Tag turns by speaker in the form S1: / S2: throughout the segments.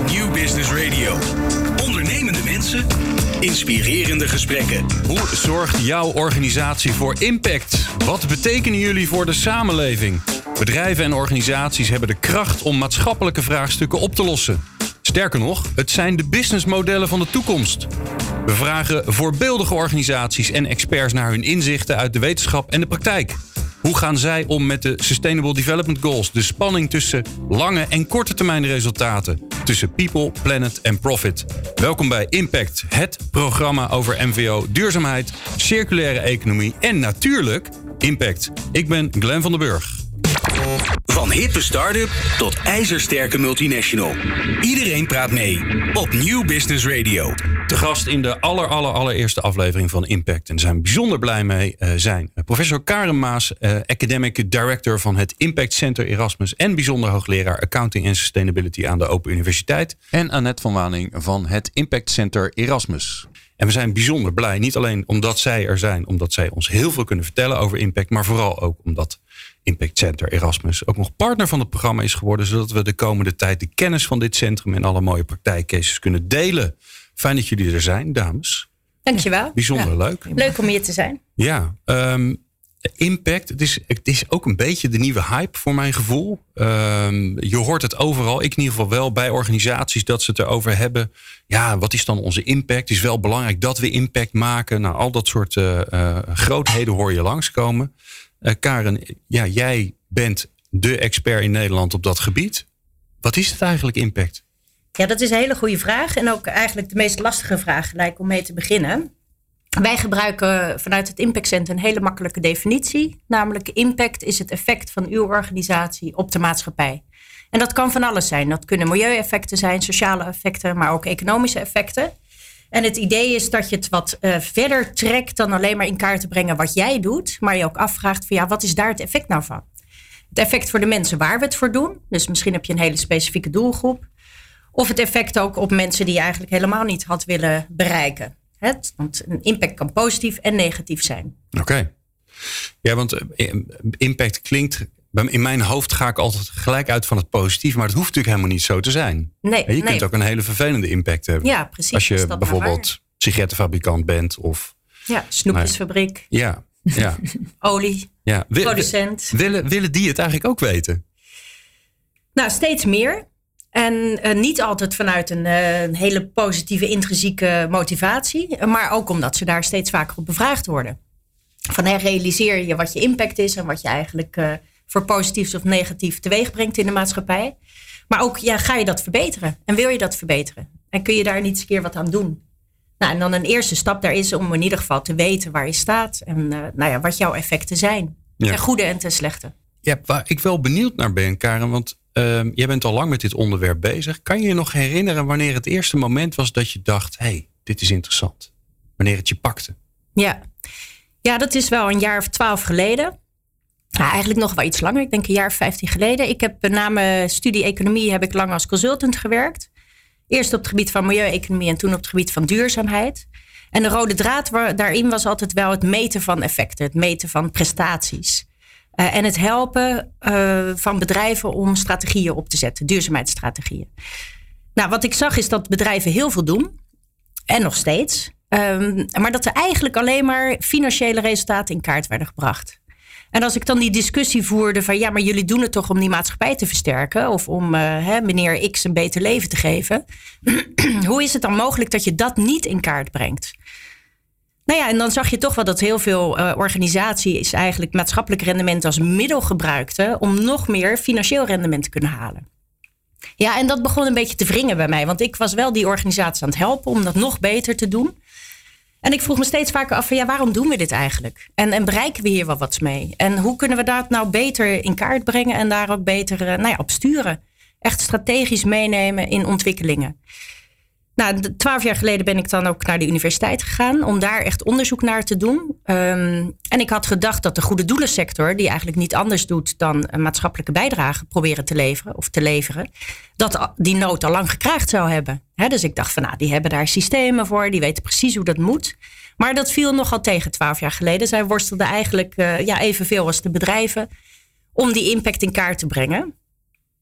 S1: is New Business Radio. Ondernemende mensen, inspirerende gesprekken.
S2: Hoe zorgt jouw organisatie voor impact? Wat betekenen jullie voor de samenleving? Bedrijven en organisaties hebben de kracht om maatschappelijke vraagstukken op te lossen. Sterker nog, het zijn de businessmodellen van de toekomst. We vragen voorbeeldige organisaties en experts naar hun inzichten uit de wetenschap en de praktijk. Hoe gaan zij om met de Sustainable Development Goals? De spanning tussen lange en korte termijn resultaten. Tussen people, planet en profit. Welkom bij Impact, het programma over MVO, duurzaamheid, circulaire economie en natuurlijk Impact. Ik ben Glenn van den Burg.
S1: Van hippe start-up tot ijzersterke multinational. Iedereen praat mee op New Business Radio.
S2: Te gast in de aller, aller, allereerste aflevering van Impact. En zijn bijzonder blij mee uh, zijn professor Karen Maas, uh, Academic Director van het Impact Center Erasmus. En bijzonder hoogleraar Accounting en Sustainability aan de Open Universiteit. En Annette van Waning van het Impact Center Erasmus. En we zijn bijzonder blij, niet alleen omdat zij er zijn, omdat zij ons heel veel kunnen vertellen over impact, maar vooral ook omdat Impact Center Erasmus ook nog partner van het programma is geworden, zodat we de komende tijd de kennis van dit centrum en alle mooie praktijkcases kunnen delen. Fijn dat jullie er zijn, dames.
S3: Dankjewel.
S2: Bijzonder ja. leuk.
S3: Leuk om hier te zijn.
S2: Ja, um, impact, het is, het is ook een beetje de nieuwe hype voor mijn gevoel. Um, je hoort het overal, ik in ieder geval wel, bij organisaties dat ze het erover hebben. Ja, wat is dan onze impact? Het is wel belangrijk dat we impact maken. Nou, al dat soort uh, uh, grootheden hoor je langskomen. Uh, Karen, ja, jij bent de expert in Nederland op dat gebied. Wat is het eigenlijk, impact?
S3: Ja, dat is een hele goede vraag. En ook eigenlijk de meest lastige vraag gelijk om mee te beginnen. Wij gebruiken vanuit het Impact Center een hele makkelijke definitie. Namelijk impact is het effect van uw organisatie op de maatschappij. En dat kan van alles zijn. Dat kunnen milieueffecten zijn, sociale effecten, maar ook economische effecten. En het idee is dat je het wat uh, verder trekt dan alleen maar in kaart te brengen wat jij doet. Maar je ook afvraagt van ja, wat is daar het effect nou van? Het effect voor de mensen waar we het voor doen. Dus misschien heb je een hele specifieke doelgroep. Of het effect ook op mensen die je eigenlijk helemaal niet had willen bereiken. Het, want een impact kan positief en negatief zijn.
S2: Oké. Okay. Ja, want eh, impact klinkt. In mijn hoofd ga ik altijd gelijk uit van het positief, maar het hoeft natuurlijk helemaal niet zo te zijn.
S3: Nee,
S2: je
S3: nee.
S2: kunt ook een hele vervelende impact hebben.
S3: Ja, precies.
S2: Als je bijvoorbeeld sigarettenfabrikant bent of.
S3: Ja, snoepjesfabriek.
S2: Ja, ja.
S3: Olie.
S2: Ja.
S3: Producent.
S2: Willen, willen die het eigenlijk ook weten?
S3: Nou, steeds meer. En uh, niet altijd vanuit een, uh, een, hele positieve, intrinsieke motivatie. Maar ook omdat ze daar steeds vaker op bevraagd worden. Van hey, realiseer je wat je impact is en wat je eigenlijk uh, voor positiefs of negatief teweeg brengt in de maatschappij. Maar ook, ja, ga je dat verbeteren? En wil je dat verbeteren? En kun je daar niet eens een keer wat aan doen? Nou, en dan een eerste stap daar is om in ieder geval te weten waar je staat. En nou ja, wat jouw effecten zijn.
S2: Ja.
S3: Ten goede en ten slechte.
S2: Ja, waar ik wel benieuwd naar ben, Karen. Want uh, jij bent al lang met dit onderwerp bezig. Kan je je nog herinneren wanneer het eerste moment was dat je dacht: hey, dit is interessant? Wanneer het je pakte?
S3: Ja. ja, dat is wel een jaar of twaalf geleden. Nou, eigenlijk nog wel iets langer. Ik denk een jaar of vijftien geleden. Ik heb na mijn studie economie heb ik lang als consultant gewerkt. Eerst op het gebied van milieueconomie en toen op het gebied van duurzaamheid. En de rode draad daarin was altijd wel het meten van effecten, het meten van prestaties. Uh, en het helpen uh, van bedrijven om strategieën op te zetten, duurzaamheidsstrategieën. Nou, wat ik zag is dat bedrijven heel veel doen. En nog steeds. Um, maar dat er eigenlijk alleen maar financiële resultaten in kaart werden gebracht. En als ik dan die discussie voerde van ja, maar jullie doen het toch om die maatschappij te versterken of om uh, hè, meneer X een beter leven te geven. Hoe is het dan mogelijk dat je dat niet in kaart brengt? Nou ja, en dan zag je toch wel dat heel veel uh, organisaties eigenlijk maatschappelijk rendement als middel gebruikten om nog meer financieel rendement te kunnen halen. Ja, en dat begon een beetje te wringen bij mij, want ik was wel die organisatie aan het helpen om dat nog beter te doen. En ik vroeg me steeds vaker af ja, waarom doen we dit eigenlijk? En, en bereiken we hier wel wat mee? En hoe kunnen we dat nou beter in kaart brengen en daar ook beter uh, nou ja, op sturen? Echt strategisch meenemen in ontwikkelingen. Nou, twaalf jaar geleden ben ik dan ook naar de universiteit gegaan om daar echt onderzoek naar te doen. Um, en ik had gedacht dat de goede doelensector, die eigenlijk niet anders doet dan een maatschappelijke bijdrage proberen te leveren of te leveren, dat die nood al lang gekraagd zou hebben. He, dus ik dacht van nou, die hebben daar systemen voor, die weten precies hoe dat moet. Maar dat viel nogal tegen twaalf jaar geleden. Zij worstelden eigenlijk uh, ja, evenveel als de bedrijven om die impact in kaart te brengen.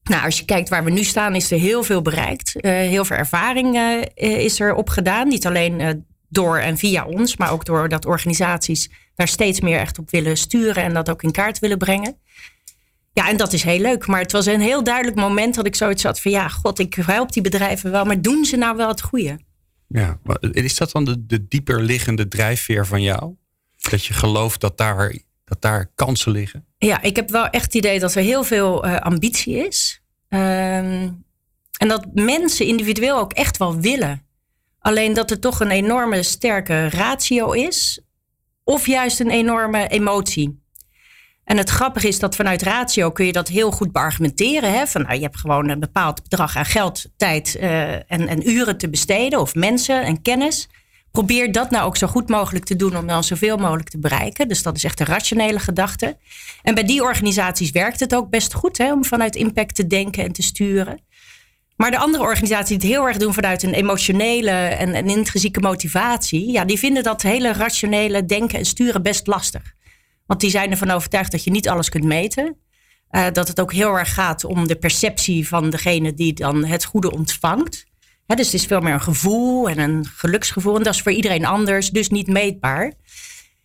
S3: Nou, als je kijkt waar we nu staan, is er heel veel bereikt. Uh, heel veel ervaring uh, is er opgedaan. Niet alleen door en via ons, maar ook door dat organisaties daar steeds meer echt op willen sturen en dat ook in kaart willen brengen. Ja, en dat is heel leuk. Maar het was een heel duidelijk moment dat ik zoiets had van ja, god, ik help die bedrijven wel, maar doen ze nou wel het goede?
S2: Ja, is dat dan de, de dieper liggende drijfveer van jou? Dat je gelooft dat daar, dat daar kansen liggen?
S3: Ja, ik heb wel echt het idee dat er heel veel uh, ambitie is. Um, en dat mensen individueel ook echt wel willen. Alleen dat er toch een enorme sterke ratio is. Of juist een enorme emotie. En het grappige is dat vanuit ratio kun je dat heel goed beargumenteren. Hè? Van, nou, je hebt gewoon een bepaald bedrag aan geld, tijd uh, en, en uren te besteden. Of mensen en kennis. Probeer dat nou ook zo goed mogelijk te doen om dan zoveel mogelijk te bereiken. Dus dat is echt een rationele gedachte. En bij die organisaties werkt het ook best goed hè, om vanuit impact te denken en te sturen. Maar de andere organisaties die het heel erg doen vanuit een emotionele en een intrinsieke motivatie, ja, die vinden dat hele rationele denken en sturen best lastig. Want die zijn ervan overtuigd dat je niet alles kunt meten. Uh, dat het ook heel erg gaat om de perceptie van degene die dan het goede ontvangt. Dus het is veel meer een gevoel en een geluksgevoel. En dat is voor iedereen anders, dus niet meetbaar.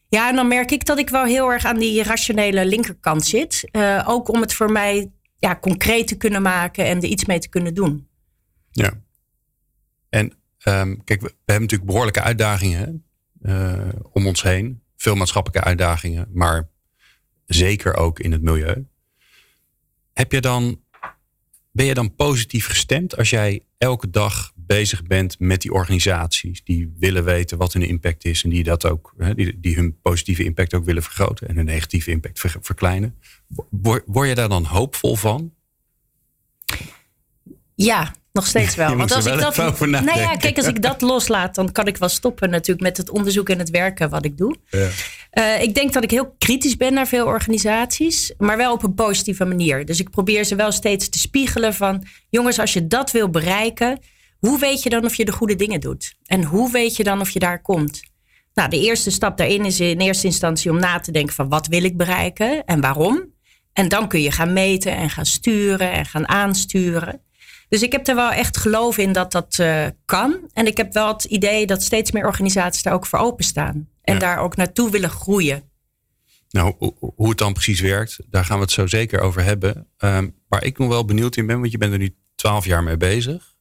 S3: Ja, en dan merk ik dat ik wel heel erg aan die rationele linkerkant zit. Uh, ook om het voor mij ja, concreet te kunnen maken en er iets mee te kunnen doen.
S2: Ja. En um, kijk, we, hebben natuurlijk behoorlijke uitdagingen uh, om ons heen. Veel maatschappelijke uitdagingen, maar zeker ook in het milieu. Heb je dan, ben je dan positief gestemd als jij elke dag bezig bent met die organisaties die willen weten wat hun impact is en die dat ook, die, die hun positieve impact ook willen vergroten en hun negatieve impact verkleinen? Word, word je daar dan hoopvol van?
S3: Ja, nog steeds wel. Want als ik dat. Nou ja, kijk, als ik dat loslaat, dan kan ik wel stoppen natuurlijk met het onderzoek en het werken wat ik doe. Ja. Uh, ik denk dat ik heel kritisch ben naar veel organisaties, maar wel op een positieve manier. Dus ik probeer ze wel steeds te spiegelen van, jongens, als je dat wil bereiken, hoe weet je dan of je de goede dingen doet? En hoe weet je dan of je daar komt? Nou, de eerste stap daarin is in eerste instantie om na te denken van wat wil ik bereiken en waarom. En dan kun je gaan meten en gaan sturen en gaan aansturen. Dus ik heb er wel echt geloof in dat dat uh, kan. En ik heb wel het idee dat steeds meer organisaties daar ook voor openstaan. En daar ook naartoe willen groeien.
S2: Nou, hoe het dan precies werkt, daar gaan we het zo zeker over hebben. Um, waar ik nog wel benieuwd in ben, want je bent er nu twaalf jaar mee bezig.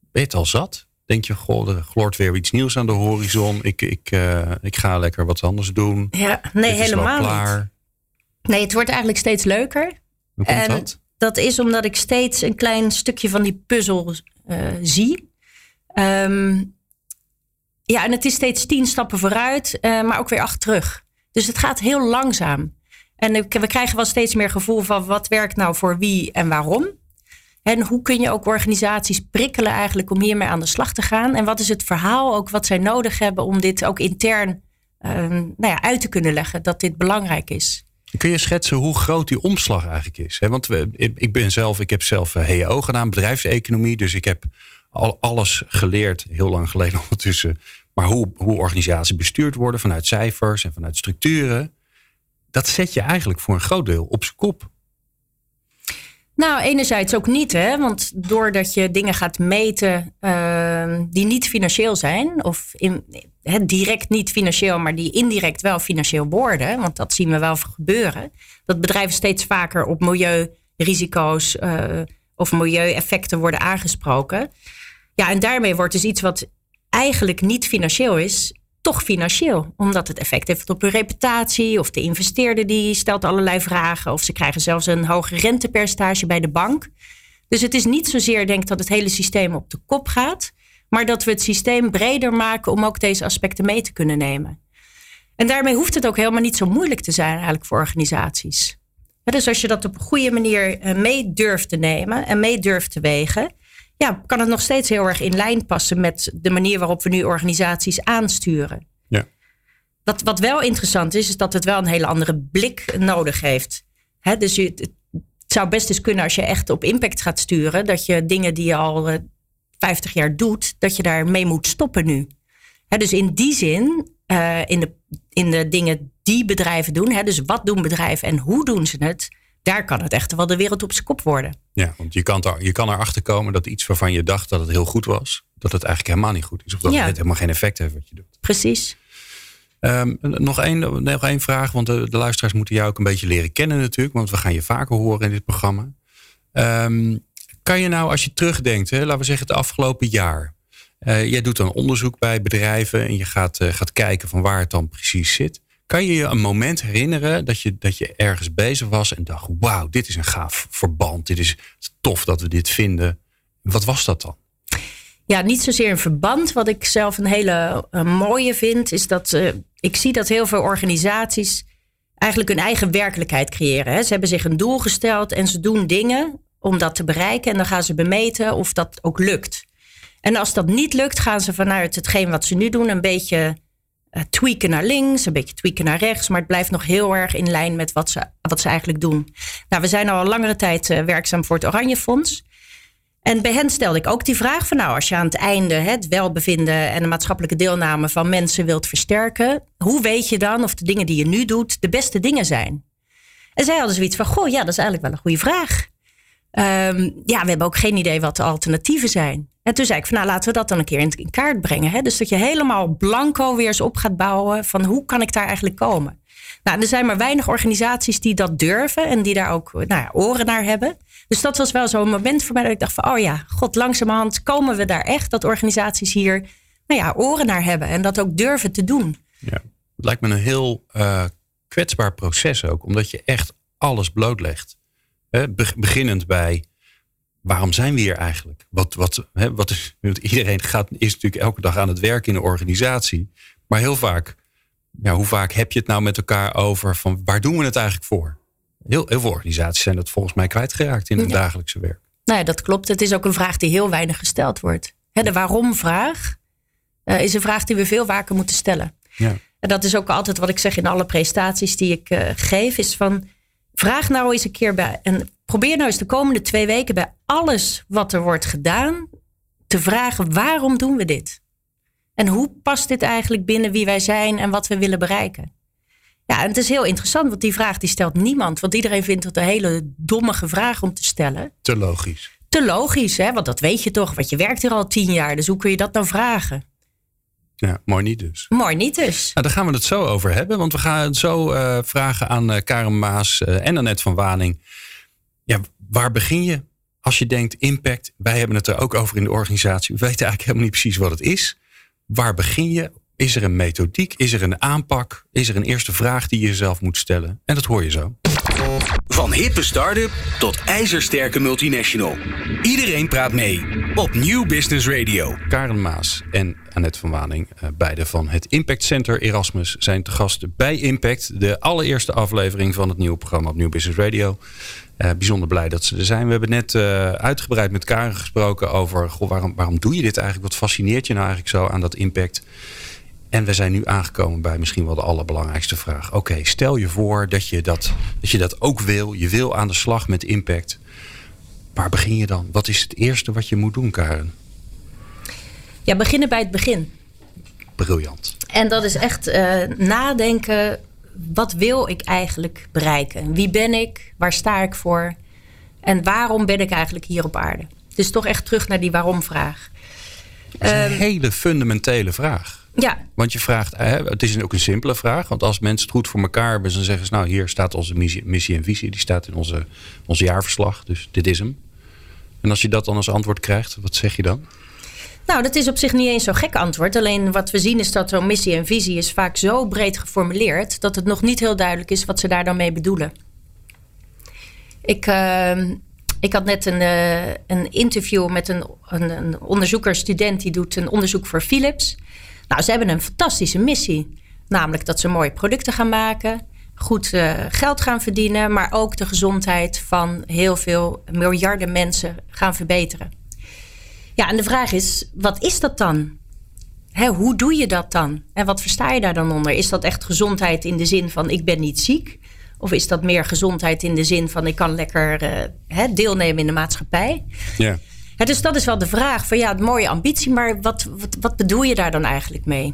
S2: Ben je het al zat? Denk je, goh, er gloort weer iets nieuws aan de horizon. Ik, ik, uh, ik ga lekker wat anders doen.
S3: Ja, nee, helemaal niet. Nee, het wordt eigenlijk steeds leuker.
S2: Hoe komt en dat?
S3: Dat is omdat ik steeds een klein stukje van die puzzel uh, zie. Um, ja, en het is steeds tien stappen vooruit, uh, maar ook weer acht terug. Dus het gaat heel langzaam. En we krijgen wel steeds meer gevoel van wat werkt nou voor wie en waarom. En hoe kun je ook organisaties prikkelen eigenlijk om hiermee aan de slag te gaan? En wat is het verhaal ook wat zij nodig hebben om dit ook intern uh, nou ja, uit te kunnen leggen dat dit belangrijk is?
S2: Kun je schetsen hoe groot die omslag eigenlijk is? Want ik ben zelf, ik heb zelf HEO eh, gedaan, bedrijfseconomie. Dus ik heb al alles geleerd, heel lang geleden ondertussen. Maar hoe, hoe organisaties bestuurd worden vanuit cijfers en vanuit structuren. Dat zet je eigenlijk voor een groot deel op zijn kop.
S3: Nou, enerzijds ook niet, hè? want doordat je dingen gaat meten uh, die niet financieel zijn, of in, direct niet financieel, maar die indirect wel financieel worden, want dat zien we wel gebeuren, dat bedrijven steeds vaker op milieurisico's uh, of milieueffecten worden aangesproken. Ja, en daarmee wordt dus iets wat eigenlijk niet financieel is, toch financieel. Omdat het effect heeft op hun reputatie. Of de investeerder die stelt allerlei vragen. Of ze krijgen zelfs een hoger rentepercentage bij de bank. Dus het is niet zozeer denk ik dat het hele systeem op de kop gaat. Maar dat we het systeem breder maken om ook deze aspecten mee te kunnen nemen. En daarmee hoeft het ook helemaal niet zo moeilijk te zijn eigenlijk voor organisaties. Dus als je dat op een goede manier eh, mee durft te nemen en mee durft te wegen, ja, kan het nog steeds heel erg in lijn passen met de manier waarop we nu organisaties aansturen.
S2: Ja.
S3: Wat, wat wel interessant is, is dat het wel een hele andere blik nodig heeft. dus je, het zou best eens kunnen als je echt op impact gaat sturen, dat je dingen die je al uh, eh, 50 jaar doet, dat je daar mee moet stoppen nu. dus in die zin, uh, in, de, in de dingen die bedrijven doen, dus wat doen bedrijven en hoe doen ze het, daar kan het echt wel de wereld op zijn kop worden.
S2: Ja, want je kan, er, je kan erachter komen dat iets waarvan je dacht dat het heel goed was, dat het eigenlijk helemaal niet goed is. Of dat
S3: Ja.
S2: het helemaal geen effect heeft wat je doet.
S3: Precies.
S2: Ehm, nog, één, nog één vraag, want de, de luisteraars moeten jou ook een beetje leren kennen natuurlijk. Want we gaan je vaker horen in dit programma. Ehm, kan je nou, als je terugdenkt, hè, laten we zeggen het afgelopen jaar. eh, jij doet dan onderzoek bij bedrijven en je gaat, eh, gaat kijken van waar het dan precies zit. Kan je je een moment herinneren dat je, dat je ergens bezig was en dacht: wauw, dit is een gaaf verband. Dit is tof dat we dit vinden. Wat was dat dan?
S3: Ja, niet zozeer een verband. Wat ik zelf een hele eh, mooie vind, is dat eh, ik zie dat heel veel organisaties eigenlijk hun eigen werkelijkheid creëren. Hè. Ze hebben zich een doel gesteld en ze doen dingen om dat te bereiken. En dan gaan ze bemeten of dat ook lukt. En als dat niet lukt, gaan ze vanuit hetgeen wat ze nu doen een beetje tweaken naar links, een beetje tweaken naar rechts. Maar het blijft nog heel erg in lijn met wat ze, wat ze eigenlijk doen. Nou, we zijn al langere tijd eh, werkzaam voor het Oranje Fonds. En bij hen stelde ik ook die vraag van nou, als je aan het einde het welbevinden en de maatschappelijke deelname van mensen wilt versterken, hoe weet je dan of de dingen die je nu doet de beste dingen zijn? En zij hadden zoiets van, goh, ja, dat is eigenlijk wel een goede vraag. Ehm, ja, we hebben ook geen idee wat de alternatieven zijn. En toen zei ik van, nou, laten we dat dan een keer in, kaart brengen. Hè? Dus dat je helemaal blanco weer eens op gaat bouwen van hoe kan ik daar eigenlijk komen? Nou, er zijn maar weinig organisaties die dat durven en die daar ook nou ja, oren naar hebben. Dus dat was wel zo'n moment voor mij dat ik dacht van, oh ja, god, langzamerhand komen we daar echt dat organisaties hier, nou ja, oren naar hebben en dat ook durven te doen.
S2: Ja. Het lijkt me een heel eh, kwetsbaar proces ook, omdat je echt alles blootlegt. Beginnend bij waarom zijn we hier eigenlijk? Wat, wat, hè, wat is, iedereen gaat, is natuurlijk elke dag aan het werk in een organisatie. Maar heel vaak, ja, hoe vaak heb je het nou met elkaar over van waar doen we het eigenlijk voor? Heel, heel veel organisaties zijn dat volgens mij kwijtgeraakt in hun
S3: Ja.
S2: dagelijkse werk.
S3: Nou ja, dat klopt. Het is ook een vraag die heel weinig gesteld wordt. Hè, de waarom-vraag eh, is een vraag die we veel vaker moeten stellen.
S2: Ja.
S3: En dat is ook altijd wat ik zeg in alle presentaties die ik eh, geef. Is van, vraag nou eens een keer bij... En probeer nou eens de komende twee weken bij alles wat er wordt gedaan... te vragen waarom doen we dit? En hoe past dit eigenlijk binnen wie wij zijn en wat we willen bereiken? Ja, en het is heel interessant, want die vraag die stelt niemand. Want iedereen vindt het een hele dommige vraag om te stellen
S2: Te logisch.
S3: te logisch, hè? Want dat weet je toch, want je werkt hier al tien jaar. Dus hoe kun je dat nou vragen?
S2: Ja, mooi niet dus.
S3: Mooi niet dus.
S2: Nou, daar gaan we het zo over hebben. Want we gaan het zo eh, vragen aan eh, Karen Maas eh, en Annette van Waning. Ja, waar begin je als je denkt impact? Wij hebben het er ook over in de organisatie. We weten eigenlijk helemaal niet precies wat het is. Waar begin je? Is er een methodiek? Is er een aanpak? Is er een eerste vraag die je jezelf moet stellen? En dat hoor je zo.
S1: Van hippe start-up tot ijzersterke multinational. Iedereen praat mee op Nieuw Business Radio.
S2: Karen Maas en Annette van Waning, eh, beide van het Impact Center Erasmus, zijn te gast bij Impact. De allereerste aflevering van het nieuwe programma op Nieuw Business Radio. Eh, bijzonder blij dat ze er zijn. We hebben net eh, uitgebreid met Karen gesproken over waarom, waarom doe je dit eigenlijk? Wat fascineert je nou eigenlijk zo aan dat impact? En we zijn nu aangekomen bij misschien wel de allerbelangrijkste vraag. Oké, stel je voor dat je dat, dat je dat ook wil. Je wil aan de slag met impact. Waar begin je dan? Wat is het eerste wat je moet doen, Karen?
S3: Ja, beginnen bij het begin.
S2: Briljant.
S3: En dat is echt eh, nadenken. Wat wil ik eigenlijk bereiken? Wie ben ik? Waar sta ik voor? En waarom ben ik eigenlijk hier op aarde? Dus toch echt terug naar die waarom-vraag.
S2: Dat is een hele fundamentele vraag.
S3: Ja,
S2: Want je vraagt, het is ook een simpele vraag. Want als mensen het goed voor elkaar hebben, dan zeggen ze: Nou, hier staat onze missie, missie en visie. Die staat in onze, onze jaarverslag. Dus dit is hem. En als je dat dan als antwoord krijgt, wat zeg je dan?
S3: nou, dat is op zich niet eens zo'n gek antwoord. Alleen wat we zien is dat zo'n missie en visie is vaak zo breed geformuleerd dat het nog niet heel duidelijk is wat ze daar dan mee bedoelen. Ik, eh, ik had net een, eh, een interview met een, een, een onderzoeker, student die doet een onderzoek voor Philips. Nou, ze hebben een fantastische missie. Namelijk dat ze mooie producten gaan maken, goed eh, geld gaan verdienen, maar ook de gezondheid van heel veel miljarden mensen gaan verbeteren. Ja, en de vraag is, wat is dat dan? Hè, hoe doe je dat dan? En wat versta je daar dan onder? Is dat echt gezondheid in de zin van ik ben niet ziek? Of is dat meer gezondheid in de zin van ik kan lekker eh, hè, deelnemen in de maatschappij?
S2: Ja.
S3: Ja, dus dat is wel de vraag van ja, mooie ambitie, maar wat, wat, wat bedoel je daar dan eigenlijk mee?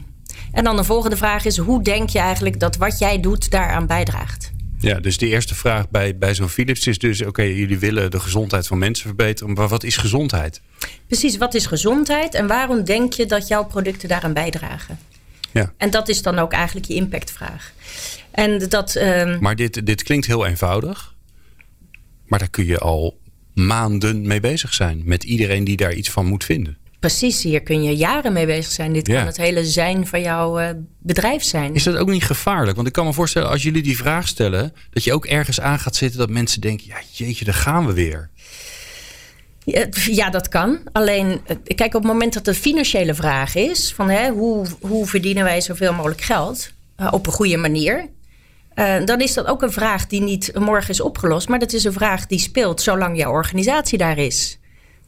S3: En dan de volgende vraag is, hoe denk je eigenlijk dat wat jij doet daaraan bijdraagt?
S2: Ja, dus de eerste vraag bij, bij zo'n Philips is dus: oké, jullie willen de gezondheid van mensen verbeteren, maar wat is gezondheid?
S3: Precies, wat is gezondheid en waarom denk je dat jouw producten daaraan bijdragen?
S2: Ja.
S3: En dat is dan ook eigenlijk je impactvraag. En dat, ehm,
S2: Maar dit, dit klinkt heel eenvoudig, maar daar kun je al maanden mee bezig zijn met iedereen die daar iets van moet vinden.
S3: Precies, hier kun je jaren mee bezig zijn. Dit
S2: Ja.
S3: kan het hele zijn van jouw eh, bedrijf zijn.
S2: Is dat ook niet gevaarlijk? Want ik kan me voorstellen, als jullie die vraag stellen, dat je ook ergens aan gaat zitten dat mensen denken: ja, jeetje, daar gaan we weer.
S3: Ja, Ja, dat kan. Alleen, eh, kijk, op het moment dat de financiële vraag is: van hè, hoe, hoe verdienen wij zoveel mogelijk geld eh, op een goede manier? Eh, dan is dat ook een vraag die niet morgen is opgelost, maar dat is een vraag die speelt zolang jouw organisatie daar is.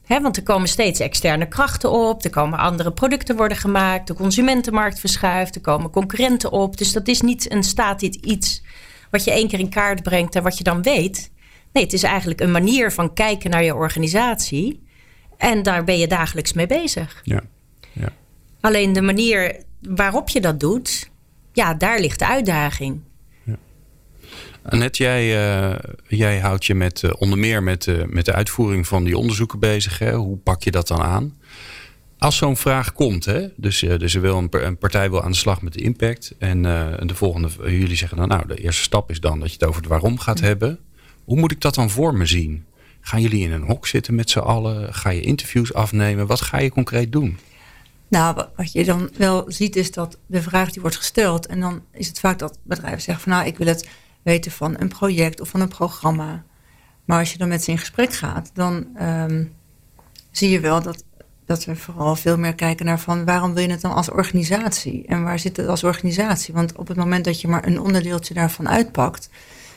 S3: Want er komen steeds externe krachten op, er komen andere producten worden gemaakt, de consumentenmarkt verschuift, er komen concurrenten op. Dus dat is niet een statisch iets wat je één keer in kaart brengt en wat je dan weet. Nee, het is eigenlijk een manier van kijken naar je organisatie. En daar ben je dagelijks mee bezig.
S2: Ja. ja.
S3: Alleen de manier waarop je dat doet, ja, daar ligt de uitdaging.
S2: Annette, jij, eh, jij houdt je met, eh, onder meer met, eh, met de uitvoering van die onderzoeken bezig. Hè? Hoe pak je dat dan aan? Als zo'n vraag komt, hè? Dus, dus er wil een, een partij wil aan de slag met de impact. En de volgende, jullie zeggen dan, nou, de eerste stap is dan dat je het over het waarom gaat hebben. Hoe moet ik dat dan voor me zien? Gaan jullie in een hok zitten met z'n allen? Ga je interviews afnemen? Wat ga je concreet doen?
S4: Nou, wa- wat je dan wel ziet is dat de vraag die wordt gesteld. En dan is het vaak dat bedrijven zeggen van nou, ik wil het weten van een project of van een programma. Maar als je dan met ze in gesprek gaat, dan ehm, zie je wel dat, dat we vooral veel meer kijken naar van waarom wil je het dan als organisatie? En waar zit het als organisatie? Want op het moment dat je maar een onderdeeltje daarvan uitpakt,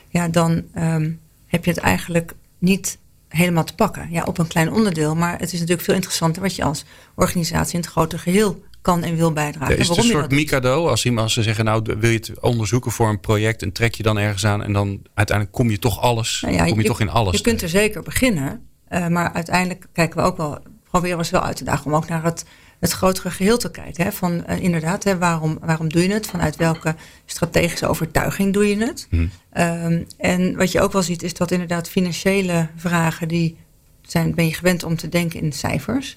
S4: ja, dan ehm, heb je het eigenlijk niet helemaal te pakken. Ja, op een klein onderdeel. Maar het is natuurlijk veel interessanter wat je als organisatie in het grote geheel kan en wil bijdragen.
S2: is het
S4: en
S2: een soort. Mikado? Als iemand als ze zeggen, nou wil je het onderzoeken voor een project en trek je dan ergens aan en dan uiteindelijk kom je toch alles,
S4: Nou ja,
S2: kom je, toch in alles.
S4: Je kunt er zeker beginnen. eh, maar uiteindelijk kijken we ook wel, proberen we ze wel uit te dagen om ook naar het, het grotere geheel te kijken. Hè? Van eh, inderdaad, hè, waarom, waarom doe je het? Vanuit welke strategische overtuiging doe je het?
S2: Hm.
S4: Ehm, en wat je ook wel ziet, is dat inderdaad financiële vragen, die zijn, ben je gewend om te denken in cijfers.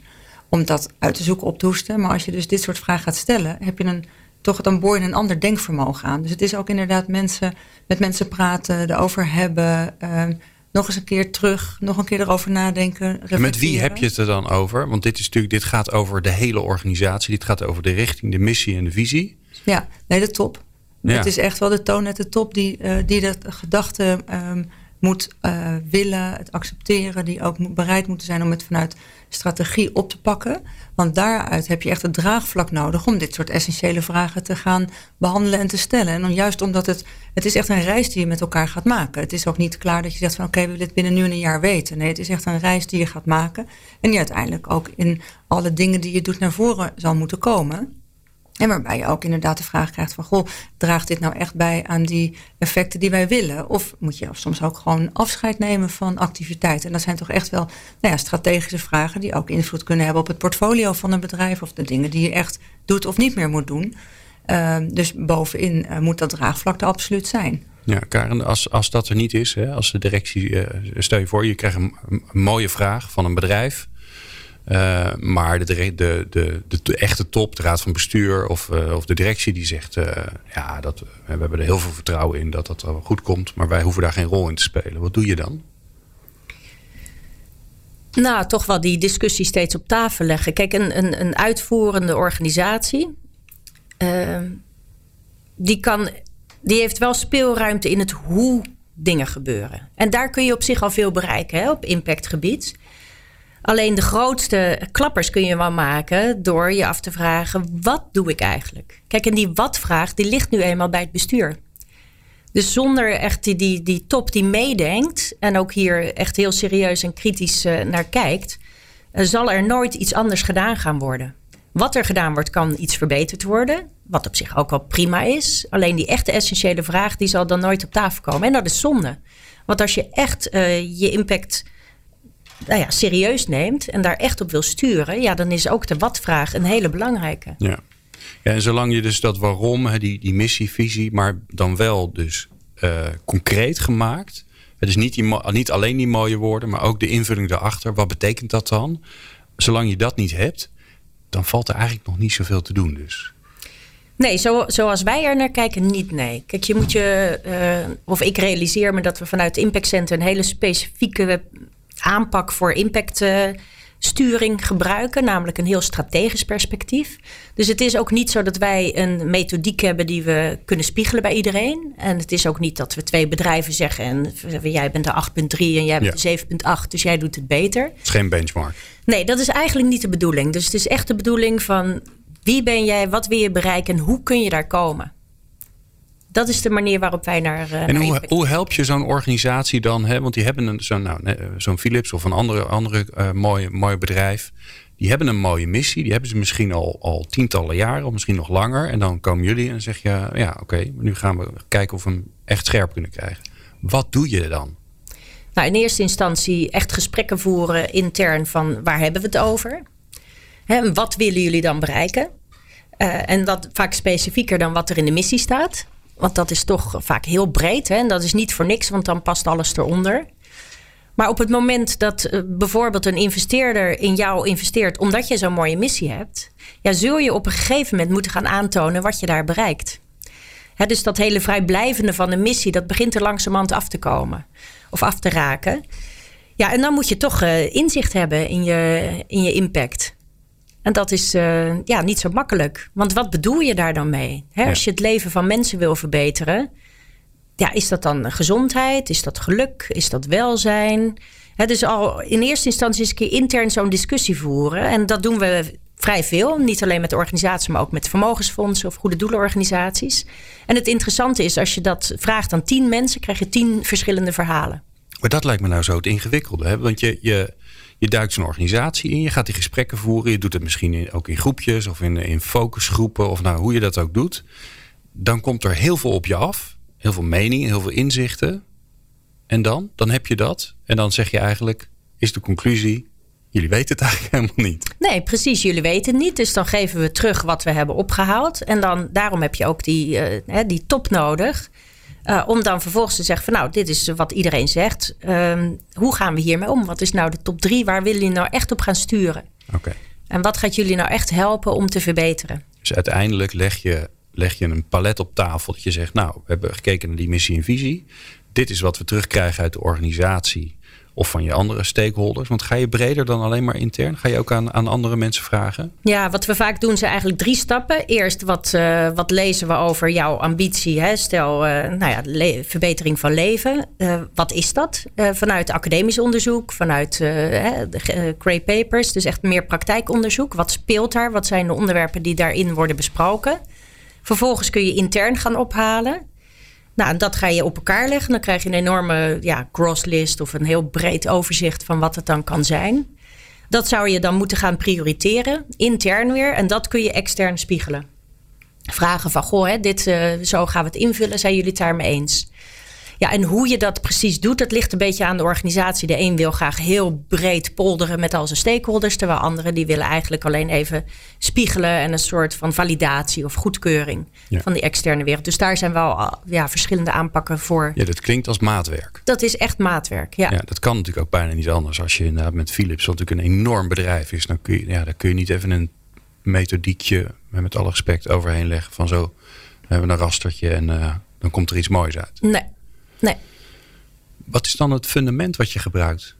S4: Om dat uit te zoeken, op te hoesten. Maar als je dus dit soort vragen gaat stellen, heb je een, toch dan boor je een ander denkvermogen aan. Dus het is ook inderdaad mensen, met mensen praten, erover hebben. ehm, nog eens een keer terug, nog een keer erover nadenken.
S2: En met wie heb je het er dan over? Want dit, is natuurlijk, dit gaat over de hele organisatie. Dit gaat over de richting, de missie en de visie.
S4: Ja, nee, de top.
S2: Ja.
S4: Het is echt wel de toon at de top die, eh, die de gedachte ehm, moet eh, willen, het accepteren, die ook bereid moeten zijn om het vanuit strategie op te pakken. Want daaruit heb je echt het draagvlak nodig om dit soort essentiële vragen te gaan behandelen en te stellen. En juist omdat het, het is echt een reis die je met elkaar gaat maken. Het is ook niet klaar dat je zegt van oké, we willen het binnen nu en een jaar weten. Nee, het is echt een reis die je gaat maken. En die uiteindelijk ook in alle dingen die je doet naar voren zal moeten komen. En waarbij je ook inderdaad de vraag krijgt van... goh, draagt dit nou echt bij aan die effecten die wij willen? Of moet je soms ook gewoon afscheid nemen van activiteiten? En dat zijn toch echt wel nou ja, strategische vragen... die ook invloed kunnen hebben op het portfolio van een bedrijf... of de dingen die je echt doet of niet meer moet doen. Ehm, dus bovenin eh, moet dat draagvlak er absoluut zijn.
S2: Ja, Karen, als, als dat er niet is, hè, als de directie, eh, stel je voor, je krijgt een, een mooie vraag van een bedrijf. Eh, maar de, de, de, de, echte top, de raad van bestuur of, eh, of de directie, die zegt: eh, Ja, dat, we hebben er heel veel vertrouwen in dat dat goed komt, maar wij hoeven daar geen rol in te spelen. Wat doe je dan?
S3: Nou, toch wel die discussie steeds op tafel leggen. Kijk, een, een, een uitvoerende organisatie, die, kan, die heeft wel speelruimte in het hoe dingen gebeuren. En daar kun je op zich al veel bereiken hè, op impactgebied. Alleen de grootste klappers kun je wel maken door je af te vragen: wat doe ik eigenlijk? Kijk, en die wat-vraag die ligt nu eenmaal bij het bestuur. Dus zonder echt die, die, die top die meedenkt en ook hier echt heel serieus en kritisch eh, naar kijkt, eh, zal er nooit iets anders gedaan gaan worden. Wat er gedaan wordt, kan iets verbeterd worden. Wat op zich ook wel prima is. Alleen die echte essentiële vraag, die zal dan nooit op tafel komen. En dat is zonde. Want als je echt eh, je impact nou ja, serieus neemt en daar echt op wil sturen, ja, dan is ook de wat-vraag een hele belangrijke.
S2: Ja. ja, en zolang je dus dat waarom, die, die missie, visie, maar dan wel dus eh, concreet gemaakt. Het is niet, die, niet alleen die mooie woorden, maar ook de invulling daarachter. Wat betekent dat dan? Zolang je dat niet hebt, dan valt er eigenlijk nog niet zoveel te doen. Dus.
S3: Nee, zo, zoals wij er naar kijken, niet nee. Kijk, je moet je, uh, of ik realiseer me dat we vanuit het Impact Center een hele specifieke aanpak voor impact uh, sturing gebruiken, namelijk een heel strategisch perspectief. Dus het is ook niet zo dat wij een methodiek hebben die we kunnen spiegelen bij iedereen. En het is ook niet dat we twee bedrijven zeggen en jij bent de 8.3 en jij bent de 7.8, dus jij doet het beter. Het
S2: is geen benchmark.
S3: Nee, dat is eigenlijk niet de bedoeling. Dus het is echt de bedoeling van wie ben jij, wat wil je bereiken en hoe kun je daar komen? Dat is de manier waarop wij naar. Uh,
S2: en hoe, hoe, help je zo'n organisatie dan? Hè? Want die hebben zo'n nou, zo'n Philips of een andere, andere uh, mooie, mooie bedrijf. Die hebben een mooie missie. Die hebben ze misschien al, al tientallen jaren, of misschien nog langer. En dan komen jullie en zeg je: ja, oké, nu gaan we kijken of we hem echt scherp kunnen krijgen. Wat doe je dan?
S3: Nou, in eerste instantie echt gesprekken voeren intern van waar hebben we het over? Hè, wat willen jullie dan bereiken? Uh, en dat vaak specifieker dan wat er in de missie staat. Want dat is toch vaak heel breed. Hè? En dat is niet voor niks, want dan past alles eronder. Maar op het moment dat uh, bijvoorbeeld een investeerder in jou investeert omdat je zo'n mooie missie hebt, ja, zul je op een gegeven moment moeten gaan aantonen wat je daar bereikt. Hè, dus dat hele vrijblijvende van de missie, dat begint er langzamerhand af te komen of af te raken. Ja, en dan moet je toch uh, inzicht hebben in je, in je impact. En dat is uh, ja, niet zo makkelijk. Want wat bedoel je daar dan mee? Hè, Als je het leven van mensen wil verbeteren, ja, is dat dan gezondheid? Is dat geluk? Is dat welzijn? Hè, dus al in eerste instantie eens een keer intern zo'n discussie voeren. En dat doen we vrij veel. Niet alleen met de organisatie, maar ook met vermogensfondsen of goede doelenorganisaties. En het interessante is, als je dat vraagt aan tien mensen, krijg je tien verschillende verhalen.
S2: Maar dat lijkt me nou zo het ingewikkelde. Hè? Want je, je, je duikt zo'n organisatie in, je gaat die gesprekken voeren. Je doet het misschien ook in groepjes of in, in focusgroepen of nou, hoe je dat ook doet. Dan komt er heel veel op je af. Heel veel meningen, heel veel inzichten. En dan? Dan heb je dat. En dan zeg je eigenlijk, is de conclusie, jullie weten het eigenlijk helemaal niet.
S3: Nee, precies. Jullie weten het niet. Dus dan geven we terug wat we hebben opgehaald. En dan, daarom heb je ook die, uh, die top nodig. Uh, om dan vervolgens te zeggen van nou, dit is wat iedereen zegt. Uh, hoe gaan we hiermee om? Wat is nou de top drie? Waar willen jullie nou echt op gaan sturen?
S2: Oké.
S3: En wat gaat jullie nou echt helpen om te verbeteren?
S2: Dus uiteindelijk leg je, leg je een palet op tafel. Dat je zegt, nou, we hebben gekeken naar die missie en visie. Dit is wat we terugkrijgen uit de organisatie of van je andere stakeholders? Want ga je breder dan alleen maar intern? Ga je ook aan, aan andere mensen vragen?
S3: Ja, wat we vaak doen zijn eigenlijk drie stappen. Eerst wat, uh, wat lezen we over jouw ambitie. Hè? Stel, uh, nou ja, verbetering van leven. Uh, wat is dat? vanuit academisch onderzoek, vanuit Cray Papers. Dus echt meer praktijkonderzoek. Wat speelt daar? Wat zijn de onderwerpen die daarin worden besproken? Vervolgens kun je intern gaan ophalen. Nou, dat ga je op elkaar leggen. Dan krijg je een enorme ja, crosslist of een heel breed overzicht van wat het dan kan zijn. Dat zou je dan moeten gaan prioriteren, intern weer. En dat kun je extern spiegelen. Vragen van, goh, dit, uh, zo gaan we het invullen. Zijn jullie het daarmee eens? Ja, en hoe je dat precies doet, dat ligt een beetje aan de organisatie. De een wil graag heel breed polderen met al zijn stakeholders, terwijl anderen die willen eigenlijk alleen even spiegelen en een soort van validatie of goedkeuring van die externe wereld. Dus daar zijn wel ja, verschillende aanpakken voor.
S2: Ja, dat klinkt als maatwerk.
S3: Dat is echt maatwerk, ja.
S2: ja dat kan natuurlijk ook bijna niet anders. Als je inderdaad met Philips, wat natuurlijk een enorm bedrijf is, dan kun je, ja, dan kun je niet even een methodiekje, met alle respect, overheen leggen van zo, we hebben een rastertje en uh, dan komt er iets moois uit.
S3: Nee, Nee.
S2: Wat is dan het fundament wat je gebruikt?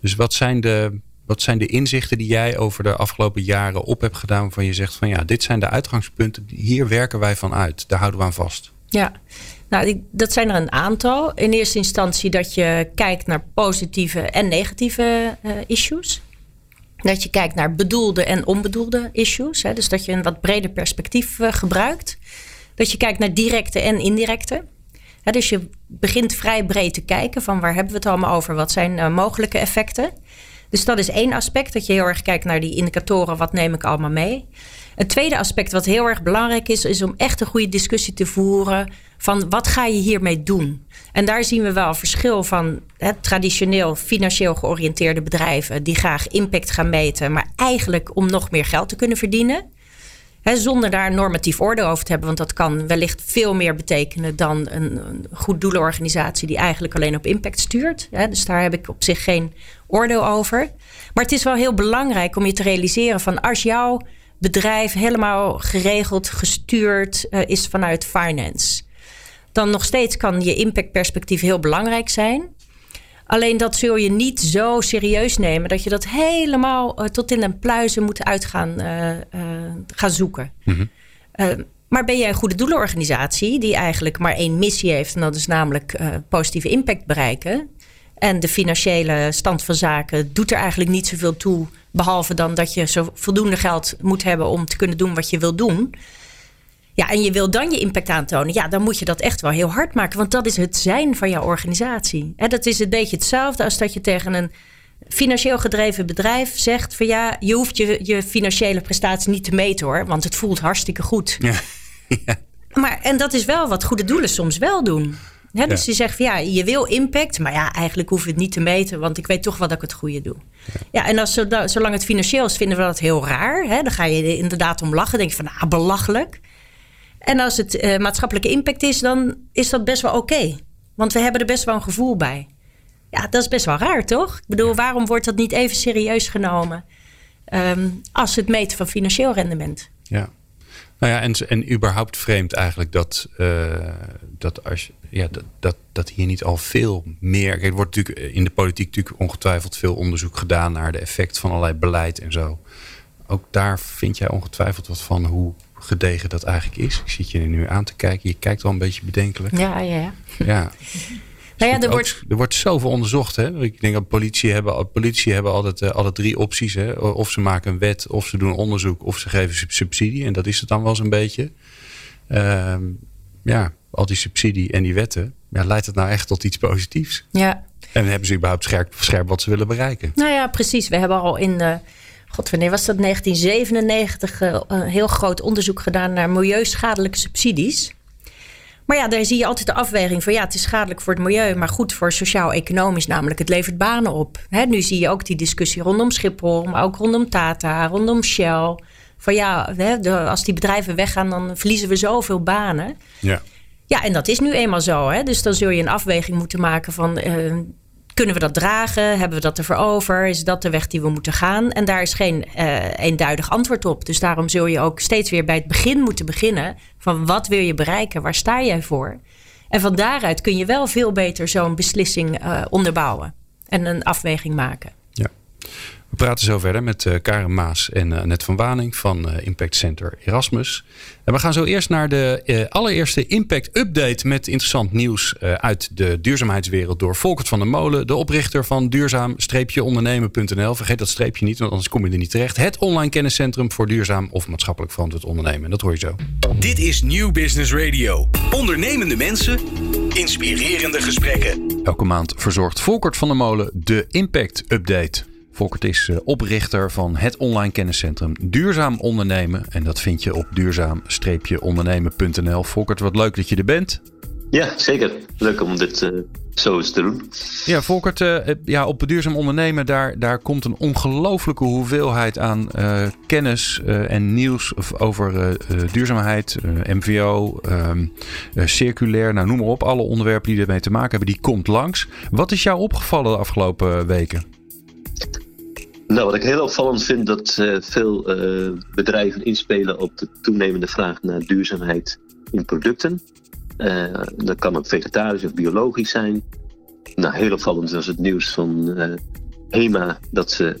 S2: Dus wat zijn de, wat zijn de inzichten die jij over de afgelopen jaren op hebt gedaan waarvan je zegt van ja, dit zijn de uitgangspunten, hier werken wij van uit, daar houden we aan vast?
S3: Ja, nou, dat zijn er een aantal. In eerste instantie dat je kijkt naar positieve en negatieve uh, issues. Dat je kijkt naar bedoelde en onbedoelde issues. Hè, dus dat je een wat breder perspectief uh, gebruikt. Dat je kijkt naar directe en indirecte dus je begint vrij breed te kijken van waar hebben we het allemaal over? Wat zijn uh, mogelijke effecten? Dus dat is één aspect, dat je heel erg kijkt naar die indicatoren, wat neem ik allemaal mee? Het tweede aspect wat heel erg belangrijk is, is om echt een goede discussie te voeren van wat ga je hiermee doen? En daar zien we wel verschil van traditioneel financieel georiënteerde bedrijven die graag impact gaan meten, maar eigenlijk om nog meer geld te kunnen verdienen. Zonder daar normatief orde over te hebben. Want dat kan wellicht veel meer betekenen dan een, een goed doelenorganisatie die eigenlijk alleen op impact stuurt. dus daar heb ik op zich geen oordeel over. Maar het is wel heel belangrijk om je te realiseren van als jouw bedrijf helemaal geregeld, gestuurd uh, is vanuit finance. Dan nog steeds kan je impactperspectief heel belangrijk zijn. Alleen dat zul je niet zo serieus nemen dat je dat helemaal uh, tot in een pluizen moet uitgaan uh, gaan zoeken. Mm maar ben jij een goede doelenorganisatie die eigenlijk maar één missie heeft, en dat is namelijk positieve impact bereiken? En de financiële stand van zaken doet er eigenlijk niet zoveel toe, behalve dan dat je zo voldoende geld moet hebben om te kunnen doen wat je wil doen. Ja, en je wil dan je impact aantonen. Ja, dan moet je dat echt wel heel hard maken. Want dat is het zijn van jouw organisatie. En dat is een beetje hetzelfde als dat je tegen een financieel gedreven bedrijf zegt: van ja, je hoeft je, je financiële prestatie niet te meten hoor. Want het voelt hartstikke goed. Ja. ja. Maar, en dat is wel wat goede doelen soms wel doen. Dus ja. je zegt van ja, je wil impact, maar ja, eigenlijk hoef je het niet te meten, want ik weet toch wel dat ik het goede doe. Ja, ja en als, zolang het financieel is, vinden we dat heel raar. Hè? Dan ga je er inderdaad om lachen. Denk je van, nou, belachelijk. En als het uh, maatschappelijke impact is, dan is dat best wel oké. Want we hebben er best wel een gevoel bij. Ja, dat is best wel raar, toch? Ik bedoel, waarom wordt dat niet even serieus genomen um, als het meten van financieel rendement?
S2: Ja. Nou ja, en, en überhaupt vreemd eigenlijk dat, uh, dat, als, ja, dat, dat, dat hier niet al veel meer. er wordt natuurlijk in de politiek natuurlijk ongetwijfeld veel onderzoek gedaan naar de effect van allerlei beleid en zo. Ook daar vind jij ongetwijfeld wat van hoe gedegen dat eigenlijk is. Ik zit je nu aan te kijken. Je kijkt wel een beetje bedenkelijk.
S3: Ja, ja, ja.
S2: ja.
S3: Nou ja, er, wordt...
S2: er wordt zoveel onderzocht. Hè? Ik denk dat politie hebben, politie hebben altijd, uh, altijd drie opties. Hè? Of ze maken een wet, of ze doen onderzoek, of ze geven subsidie. En dat is het dan wel eens een beetje. Uh, ja, al die subsidie en die wetten. Ja, leidt het nou echt tot iets positiefs?
S3: Ja.
S2: En hebben ze überhaupt scherp, scherp wat ze willen bereiken?
S3: Nou ja, precies. We hebben al in... Uh God, wanneer was dat? 1997 uh, een heel groot onderzoek gedaan naar milieuschadelijke subsidies. Maar ja, daar zie je altijd de afweging van ja, het is schadelijk voor het milieu, maar goed voor sociaal-economisch, namelijk het levert banen op. nu zie je ook die discussie rondom Schiphol, maar ook rondom Tata, rondom Shell. Van ja, als die bedrijven weggaan, dan verliezen we zoveel banen.
S2: Ja.
S3: Ja, en dat is nu eenmaal zo. Hè? Dus dan zul je een afweging moeten maken van uh, kunnen we dat dragen? Hebben we dat ervoor over? Is dat de weg die we moeten gaan? En daar is geen uh, eenduidig antwoord op. Dus daarom zul je ook steeds weer bij het begin moeten beginnen. Van wat wil je bereiken? Waar sta jij voor? En van daaruit kun je wel veel beter zo'n beslissing uh, onderbouwen. En een afweging maken.
S2: Praten zo verder met uh, Karen Maas en uh, Net van Waning van uh, Impact Center Erasmus. En we gaan zo eerst naar de allereerste Impact Update met interessant nieuws uit de duurzaamheidswereld door Volkert van der Molen, de oprichter van duurzaam-ondernemen.nl. Vergeet dat streepje niet, want anders kom je er niet terecht. Het online kenniscentrum voor duurzaam of maatschappelijk verantwoord ondernemen. En dat hoor je zo.
S1: Dit is New Business Radio. Ondernemende mensen, inspirerende gesprekken.
S2: Elke maand verzorgt Volkert van der Molen de Impact Update. Volkert is eh, oprichter van het online kenniscentrum Duurzaam Ondernemen. En dat vind je op duurzaam-ondernemen.nl. Volkert, wat leuk dat je er bent.
S5: Ja, zeker. Leuk om dit uh, zo eens te doen.
S2: Ja, Volkert, uh, ja, op duurzaam ondernemen, daar, daar komt een ongelofelijke hoeveelheid aan uh, kennis en nieuws over duurzaamheid, MVO, ehm, circulair, nou noem maar op. Alle onderwerpen die ermee te maken hebben, die komt langs. Wat is jou opgevallen de afgelopen weken?
S5: Nou, wat ik heel opvallend vind, dat uh, veel uh, bedrijven inspelen op de toenemende vraag naar duurzaamheid in producten. Uh, dat kan ook vegetarisch of biologisch zijn. Nou, heel opvallend was het nieuws van HEMA dat ze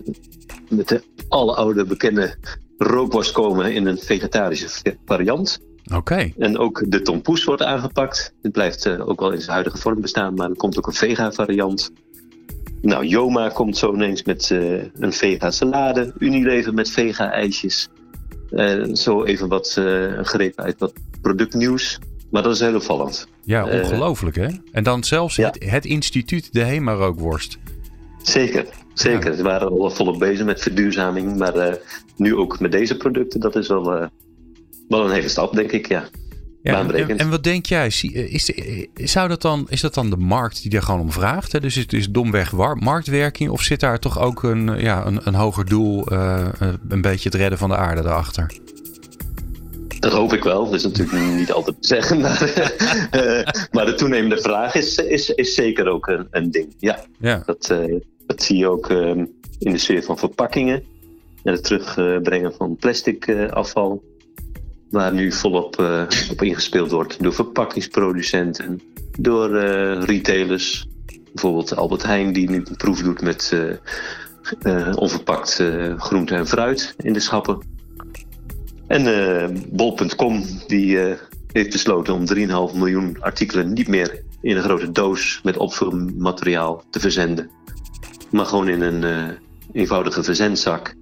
S5: met de alle oude bekende rookworst komen in een vegetarische variant.
S2: Oké.
S5: En ook de tompoes wordt aangepakt. Het blijft ook wel in zijn huidige vorm bestaan, maar er komt ook een vega variant. Nou, Joma komt zo ineens met uh, een vega salade. Unilever met vega ijsjes. Uh, zo even wat uh, greep uit wat productnieuws. Maar dat is heel opvallend.
S2: Ja, ongelooflijk hè? En dan zelfs ja. het, het, instituut de Hema rookworst.
S5: Zeker, zeker. Ja. Ze waren al volop bezig met verduurzaming. Maar nu ook met deze producten, dat is wel, wel een hele stap, denk ik, ja.
S2: Ja, en, en, wat denk jij? Eh, is, eh, zou dat dan, is dat dan de markt die daar gewoon om vraagt? Hè? Dus het is domweg marktwerking of zit daar toch ook een, ja, een, een hoger doel, uh, een beetje het redden van de aarde erachter?
S5: Dat hoop ik wel. Dat is natuurlijk niet altijd te zeggen. Maar, uh, maar de toenemende vraag is, is, is zeker ook een, een ding. Ja,
S2: Ja.
S5: Dat, uh, dat zie je ook um, in de sfeer van verpakkingen. En het terugbrengen van plastic afval. Waar nu volop op ingespeeld wordt door verpakkingsproducenten, door retailers. Bijvoorbeeld Albert Heijn, die nu een proef doet met onverpakt groente en fruit in de schappen. En bol.com die heeft besloten om 3,5 miljoen artikelen niet meer in een grote doos met opvulmateriaal te verzenden. Maar gewoon in een eenvoudige verzendzak.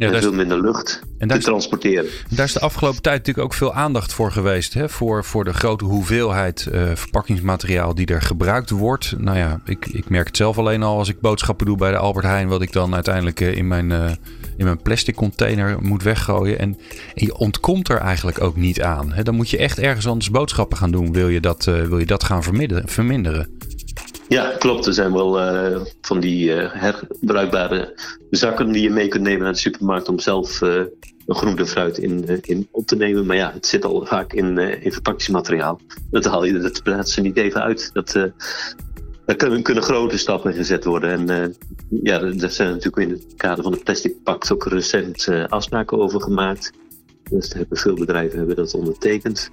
S5: Ja, en veel minder lucht en te transporteren.
S2: Daar is de afgelopen tijd natuurlijk ook veel aandacht voor geweest. Hè? Voor, voor de grote hoeveelheid uh, verpakkingsmateriaal die er gebruikt wordt. Nou ja, ik, ik merk het zelf alleen al als ik boodschappen doe bij de Albert Heijn. Wat ik dan uiteindelijk uh, in, mijn, uh, in mijn plastic container moet weggooien. En, en, je ontkomt er eigenlijk ook niet aan. Hè? Dan moet je echt ergens anders boodschappen gaan doen. Wil je dat, wil je dat gaan verminderen?
S5: Ja, klopt. Er zijn wel uh, van die uh, herbruikbare zakken die je mee kunt nemen naar de supermarkt om zelf uh, een groente fruit in, in op te nemen. Maar ja, het zit al vaak in, in verpakkingsmateriaal. Dat haal je dat plaats er niet even uit. Dat, daar kunnen, kunnen, grote stappen gezet worden. En ja, daar zijn natuurlijk in het kader van de Plastic Pact ook recent afspraken over gemaakt. Dus hebben veel bedrijven hebben dat ondertekend.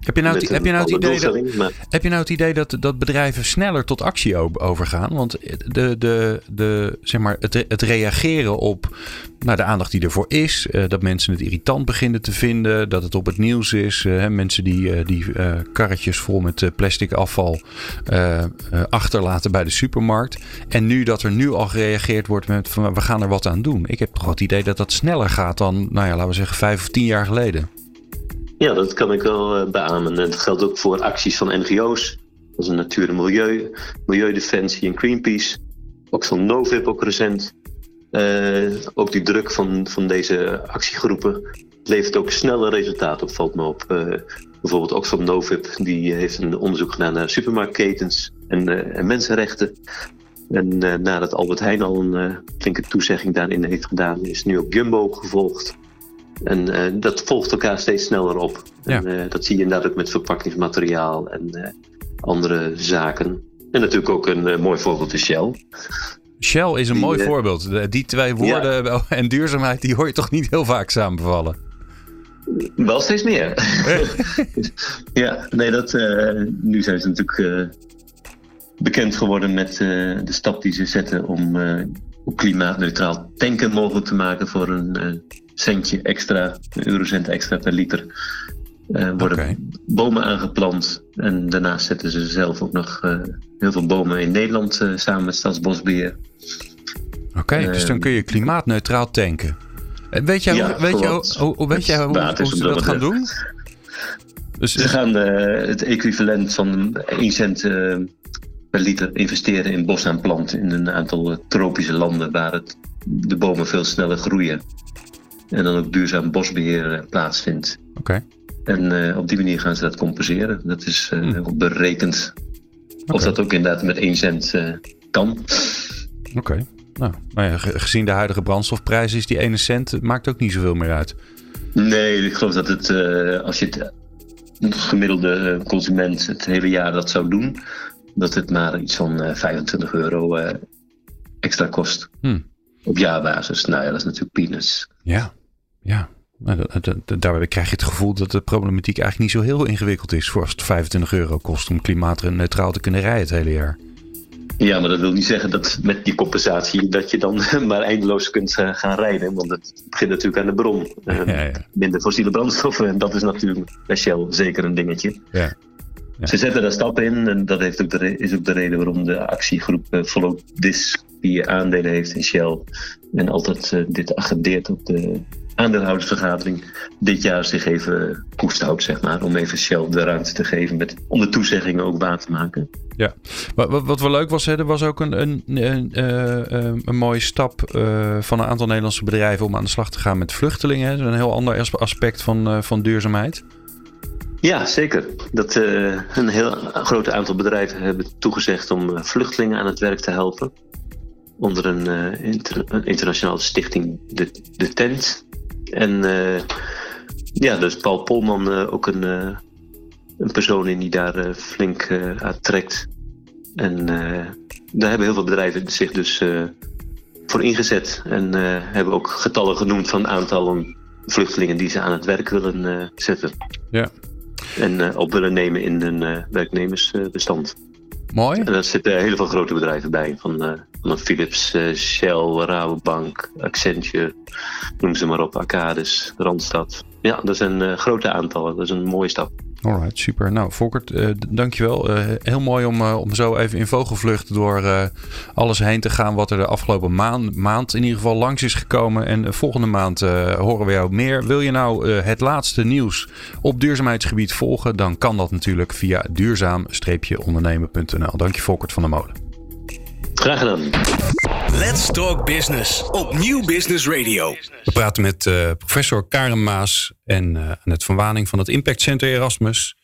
S2: Heb je nou, het, heb je nou het idee, dat, maar... heb je nou het idee dat, dat bedrijven sneller tot actie overgaan? Want de, de, de, zeg maar, het, het reageren op nou, de aandacht die ervoor is, uh, dat mensen het irritant beginnen te vinden, dat het op het nieuws is. Uh, mensen die, uh, die karretjes vol met plastic afval achterlaten bij de supermarkt. En nu dat er nu al gereageerd wordt met van we gaan er wat aan doen. Ik heb toch het idee dat dat sneller gaat dan, nou ja, laten we zeggen, vijf of tien jaar geleden.
S5: Ja, dat kan ik wel uh, beamen. En dat geldt ook voor acties van NGO's, als een Natuur en Milieu, Milieudefensie en Greenpeace. Ook van Novib ook recent. Uh, ook die druk van, van deze actiegroepen levert ook snelle resultaten op, valt me op. Uh, bijvoorbeeld Oxfam Novib, die heeft een onderzoek gedaan naar supermarktketens en, en mensenrechten. En nadat Albert Heijn al een flinke toezegging daarin heeft gedaan, is nu ook Jumbo gevolgd. En uh, dat volgt elkaar steeds sneller op. Ja. En, uh, dat zie je inderdaad ook met verpakkingsmateriaal en uh, andere zaken. En natuurlijk ook een mooi voorbeeld is Shell.
S2: Shell is een die, mooi voorbeeld. Die twee woorden ja. en duurzaamheid, die hoor je toch niet heel vaak samenvallen?
S5: Wel steeds meer. ja, nee, dat, nu zijn ze natuurlijk bekend geworden met de stap die ze zetten om op klimaatneutraal tanken mogelijk te maken voor een centje extra, een eurocent extra per liter. Uh, worden okay. bomen aangeplant. En daarnaast zetten ze zelf ook nog uh, heel veel bomen in Nederland uh, samen met Staatsbosbeheer.
S2: Oké, okay, dus dan kun je klimaatneutraal tanken. Weet jij, ja, weet, je, hoe, hoe, weet jij hoe, hoe ze dat gaan doen?
S5: Dus, ze gaan het equivalent van 1 cent per liter investeren in bosaanplanten in een aantal tropische landen waar het, de bomen veel sneller groeien. En dan ook duurzaam bosbeheer plaatsvindt.
S2: Oké.
S5: En uh, op die manier gaan ze dat compenseren. Dat is hmm. berekend. Okay. Of dat ook inderdaad met 1 cent kan.
S2: Oké. Okay. Nou, maar ja, gezien de huidige brandstofprijs is die 1 cent maakt ook niet zoveel meer uit.
S5: Nee, ik geloof dat het, als je het gemiddelde consument het hele jaar dat zou doen, dat het maar iets van 25 euro extra kost. Hmm. Op jaarbasis. Nou ja, dat is natuurlijk peanuts.
S2: Ja, ja. Daarbij krijg je het gevoel dat de problematiek eigenlijk niet zo heel ingewikkeld is. Voor als het 25 euro kost om klimaatneutraal te kunnen rijden het hele jaar.
S5: Ja, maar dat wil niet zeggen dat met die compensatie dat je dan maar eindeloos kunt gaan rijden. Want het begint natuurlijk aan de bron. Ja, ja. Minder fossiele brandstoffen. En dat is natuurlijk bij Shell zeker een dingetje.
S2: Ja.
S5: Ze zetten daar stappen in en dat heeft ook de, is ook de reden waarom de actiegroep Follow This, die aandelen heeft in Shell, en altijd dit agendeert op de aandeelhoudersvergadering, dit jaar zich even koest houdt, zeg maar, om even Shell de ruimte te geven met, om de toezeggingen ook waar te maken.
S2: Ja, wat, wat wel leuk was, hè, er was ook een, een, een, een, een mooie stap uh, van een aantal Nederlandse bedrijven om aan de slag te gaan met vluchtelingen. Hè. Dat is een heel ander aspect van, van duurzaamheid.
S5: Ja, zeker. Dat uh, een heel groot aantal bedrijven hebben toegezegd om vluchtelingen aan het werk te helpen. Onder een, uh, inter een internationale stichting, de, de Tent. En ja, dus Paul Polman ook een, een persoon in die daar flink aan trekt. En daar hebben heel veel bedrijven zich dus voor ingezet. En hebben ook getallen genoemd van aantallen vluchtelingen die ze aan het werk willen zetten.
S2: Ja.
S5: En op willen nemen in hun werknemersbestand.
S2: Mooi.
S5: En daar zitten heel veel grote bedrijven bij. Van, van Philips, uh, Shell, Rabobank, Accenture, noem ze maar op, Arcadis, Randstad. Ja, dat zijn uh, grote aantallen. Dat is een mooie stap.
S2: Alright, super. Nou, Volkert, uh, dankjewel. Uh, heel mooi om, om zo even in vogelvlucht door alles heen te gaan wat er de afgelopen maand, maand in ieder geval langs is gekomen. En volgende maand horen we jou meer. Wil je nou het laatste nieuws op duurzaamheidsgebied volgen? Dan kan dat natuurlijk via duurzaam-ondernemen.nl. Dank je Volkert van der Molen.
S5: Graag gedaan.
S1: Let's Talk Business op Nieuw Business Radio.
S2: We praten met uh, professor Karen Maas en uh, Annette van Waning van het Impact Center Erasmus.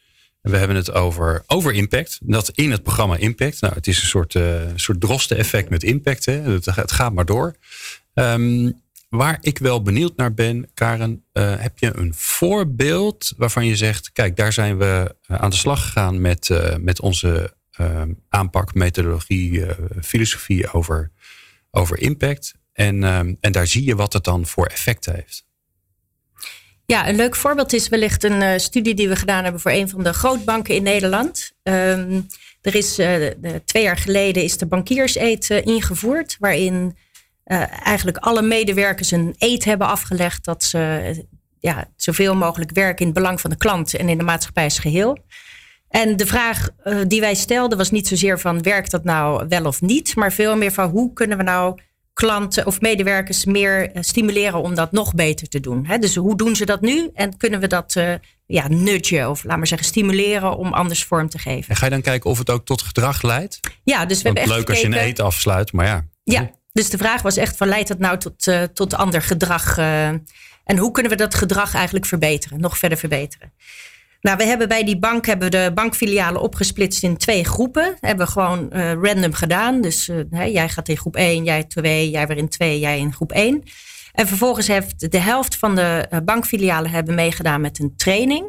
S2: En we hebben het over, over impact. Dat in het programma Impact. Nou, het is een soort, uh, soort drosten-effect met impact. Hè? Het, het gaat maar door. Um, waar ik wel benieuwd naar ben, Karen, heb je een voorbeeld waarvan je zegt: kijk, daar zijn we aan de slag gegaan met, met onze Ehm, aanpak, methodologie, uh, filosofie over, over impact. En, ehm, en daar zie je wat het dan voor effect heeft.
S3: Ja, een leuk voorbeeld is wellicht een uh, studie die we gedaan hebben voor een van de grootbanken in Nederland. Um, er is uh, twee jaar geleden is de bankierseet ingevoerd, waarin eigenlijk alle medewerkers een eet hebben afgelegd dat ze ja, zoveel mogelijk werken in het belang van de klant en in de maatschappij als geheel. En de vraag uh, die wij stelden was niet zozeer van werkt dat nou wel of niet, maar veel meer van hoe kunnen we nou klanten of medewerkers meer uh, stimuleren om dat nog beter te doen. Hè? Dus hoe doen ze dat nu en kunnen we dat uh, ja, nudgen of laat maar zeggen stimuleren om anders vorm te geven.
S2: En ga je dan kijken of het ook tot gedrag leidt?
S3: Ja, dus we Want hebben
S2: leuk als je een eet afsluit, maar ja.
S3: Ja, dus de vraag was echt van leidt dat nou tot, tot ander gedrag en hoe kunnen we dat gedrag eigenlijk verbeteren, nog verder verbeteren? Nou, we hebben bij die bank hebben de bankfilialen opgesplitst in twee groepen. Hebben we gewoon uh, random gedaan. Dus uh, jij gaat in groep 1, jij 2, jij weer in 2, jij in groep 1. En vervolgens heeft de helft van de uh, bankfilialen hebben meegedaan met een training.